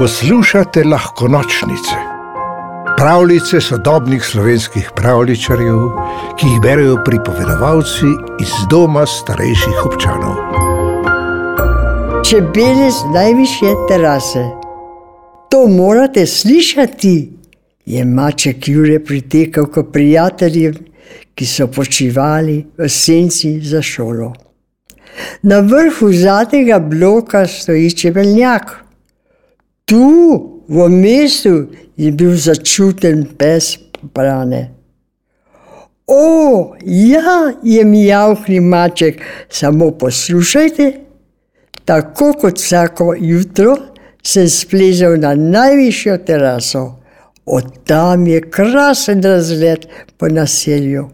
Poslušate lahko nočnice, pravljice sodobnih slovenskih pravličarjev, ki jih berijo pripovedovalci iz doma starejših občanov. Čebele z najvišje terase. To morate slišati, je maček Jure pritekal k prijateljem, ki so počivali v senci za šolo. Na vrhu zadnjega bloka stoji čebeljak. Tu, v mestu, je bil začuten pes brane. O, ja, je mi javkni maček, samo poslušajte. Tako kot vsako jutro sem splezel na najvišjo teraso. Od tam je krasen razgled po naselju.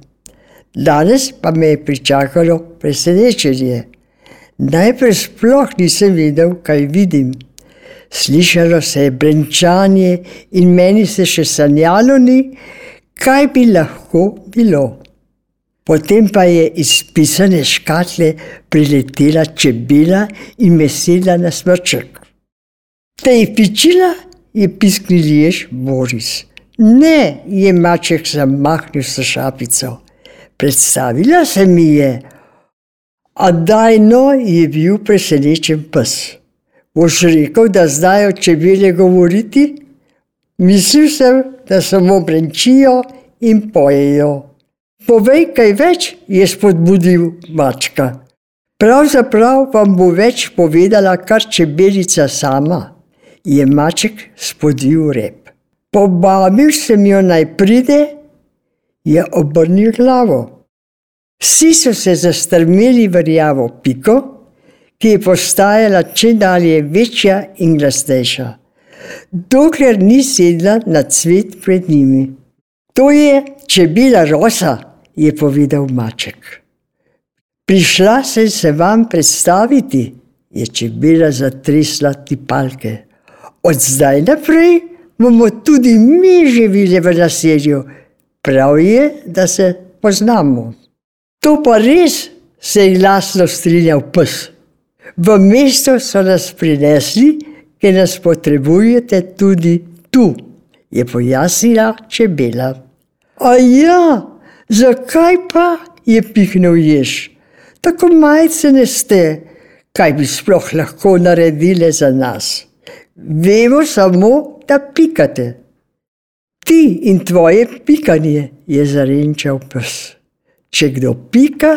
Danes pa me je pričakalo presenečenje. Najprej sploh nisem videl, kaj vidim. Slišalo se je brenčanje in meni se še sanjalo ni, kaj bi lahko bilo. Potem pa je iz pisane škatle priletela čebela in me sedla na smrček. Te je pičila, je pisknil jež Boris. Ne, je maček zamahnil s šapico. Predstavila se mi je, a dajno je bil presenečen pes. Boš rekel, da znajo čebele govoriti? Mislil sem, da samo brenčijo in pojejo. Povej kaj več, je spodbudil mačka. Pravzaprav vam bo več povedala kar čebelica sama, je maček spodil rep. Pobabil sem jo naj pride, je obrnil glavo. Vsi so se zastrmeli v rjavo piko, ki je postajala če dalje večja in glasnejša, dokler ni sedla na cvet pred njimi. To je čebela rosa, je povedal maček. Prišla sem se vam predstaviti, je čebela zatresla tipalke. Od zdaj naprej bomo tudi mi živeli v naselju. Prav je, da se poznamo. To pa res, se je glasno strinjal pes. V mesto so nas prinesli, ker nas potrebujete tudi tu, je pojasnila čebela. A ja, zakaj pa je pihnil jež? Tako majce ne ste, kaj bi sploh lahko naredili za nas. Vemo samo, da pikate. Ti in tvoje pikanje je zarenčal pes. Če kdo pika,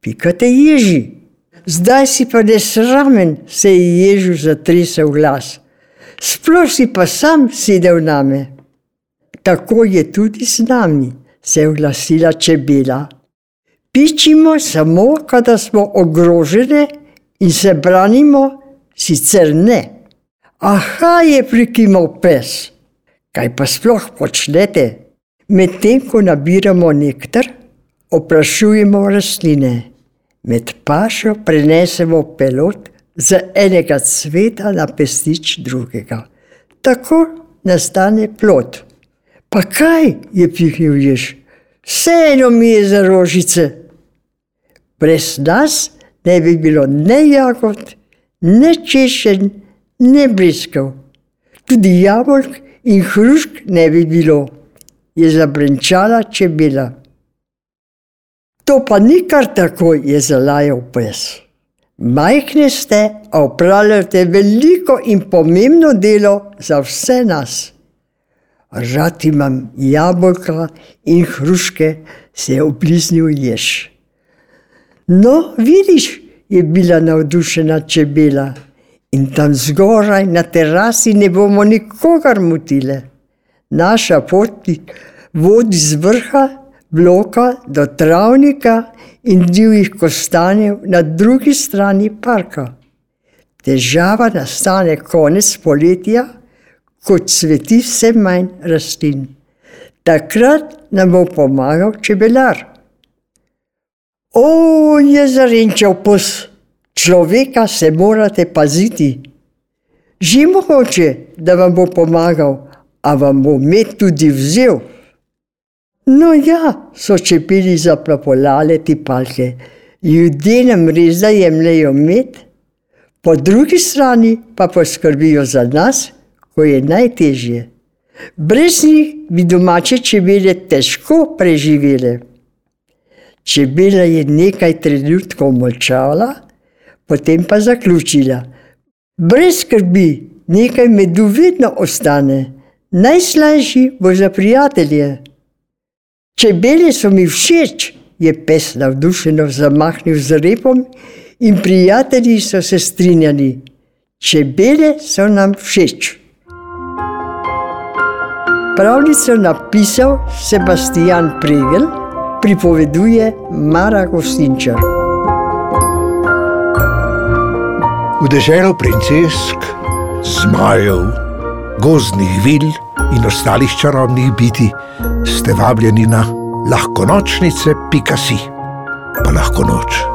pikate ježi. Zdaj si pa nesramen, se je ježu zatresel glas. Sploh si pa sam sedel name. Tako je tudi z nami, se je oglasila čebela. Pičimo samo, kada smo ogrožene in se branimo, sicer ne. Aha, je prikimal pes. Kaj pa sploh počnete? Medtem ko nabiramo nektar, oprašujemo rastline. Med pašo prenesemo pelot z enega cveta na pestič drugega. Tako nastane plot. Pa kaj je pihnil jež? Vseeno mi je za rožice. Brez nas ne bi bilo ne jagod, ne češen, ne bliskov. Tudi jabolk in hrušk ne bi bilo, je zabrenčala čebela. To pa ni kar tako, je zalajal pes. Majhne ste, a upravljate veliko in pomembno delo za vse nas. Rad imam jabolka in hruške, se je obliznil jež. No, vidiš, je bila navdušena čebela. In tam zgoraj na terasi ne bomo nikogar motile. Naša pot vodi z vrha bloka do travnika in divjih kostanjev na drugi strani parka. Težava nastane konec poletja, ko cveti vse manj rastlin. Takrat nam bo pomagal čebelar. O, je zarenčal pos, človeka se morate paziti. Že mogoče, da vam bo pomagal, a vam bo med tudi vzel. No, ja, so čepili zaplapolale ti palke. Ljudje nam res da jemljajo med, po drugi strani pa poskrbijo za nas, ko je najtežje. Brez njih bi domače čebele težko preživele. Čebela je nekaj trenutkov molčala, potem pa zaključila. Brez skrbi, nekaj medu vedno ostane, najslajši bo za prijatelje. Čebele so mi všeč, je pes navdušeno zamahnil z repom in prijatelji so se strinjali. Čebele so nam všeč. Pravljico napisal Sebastian Pregel, pripoveduje Mara Gostinčar. V deželo princesk, zmajev, gozdnih vil in ostalih čarobnih biti ste vabljeni na lahko nočnice, pika si, pa lahko noč.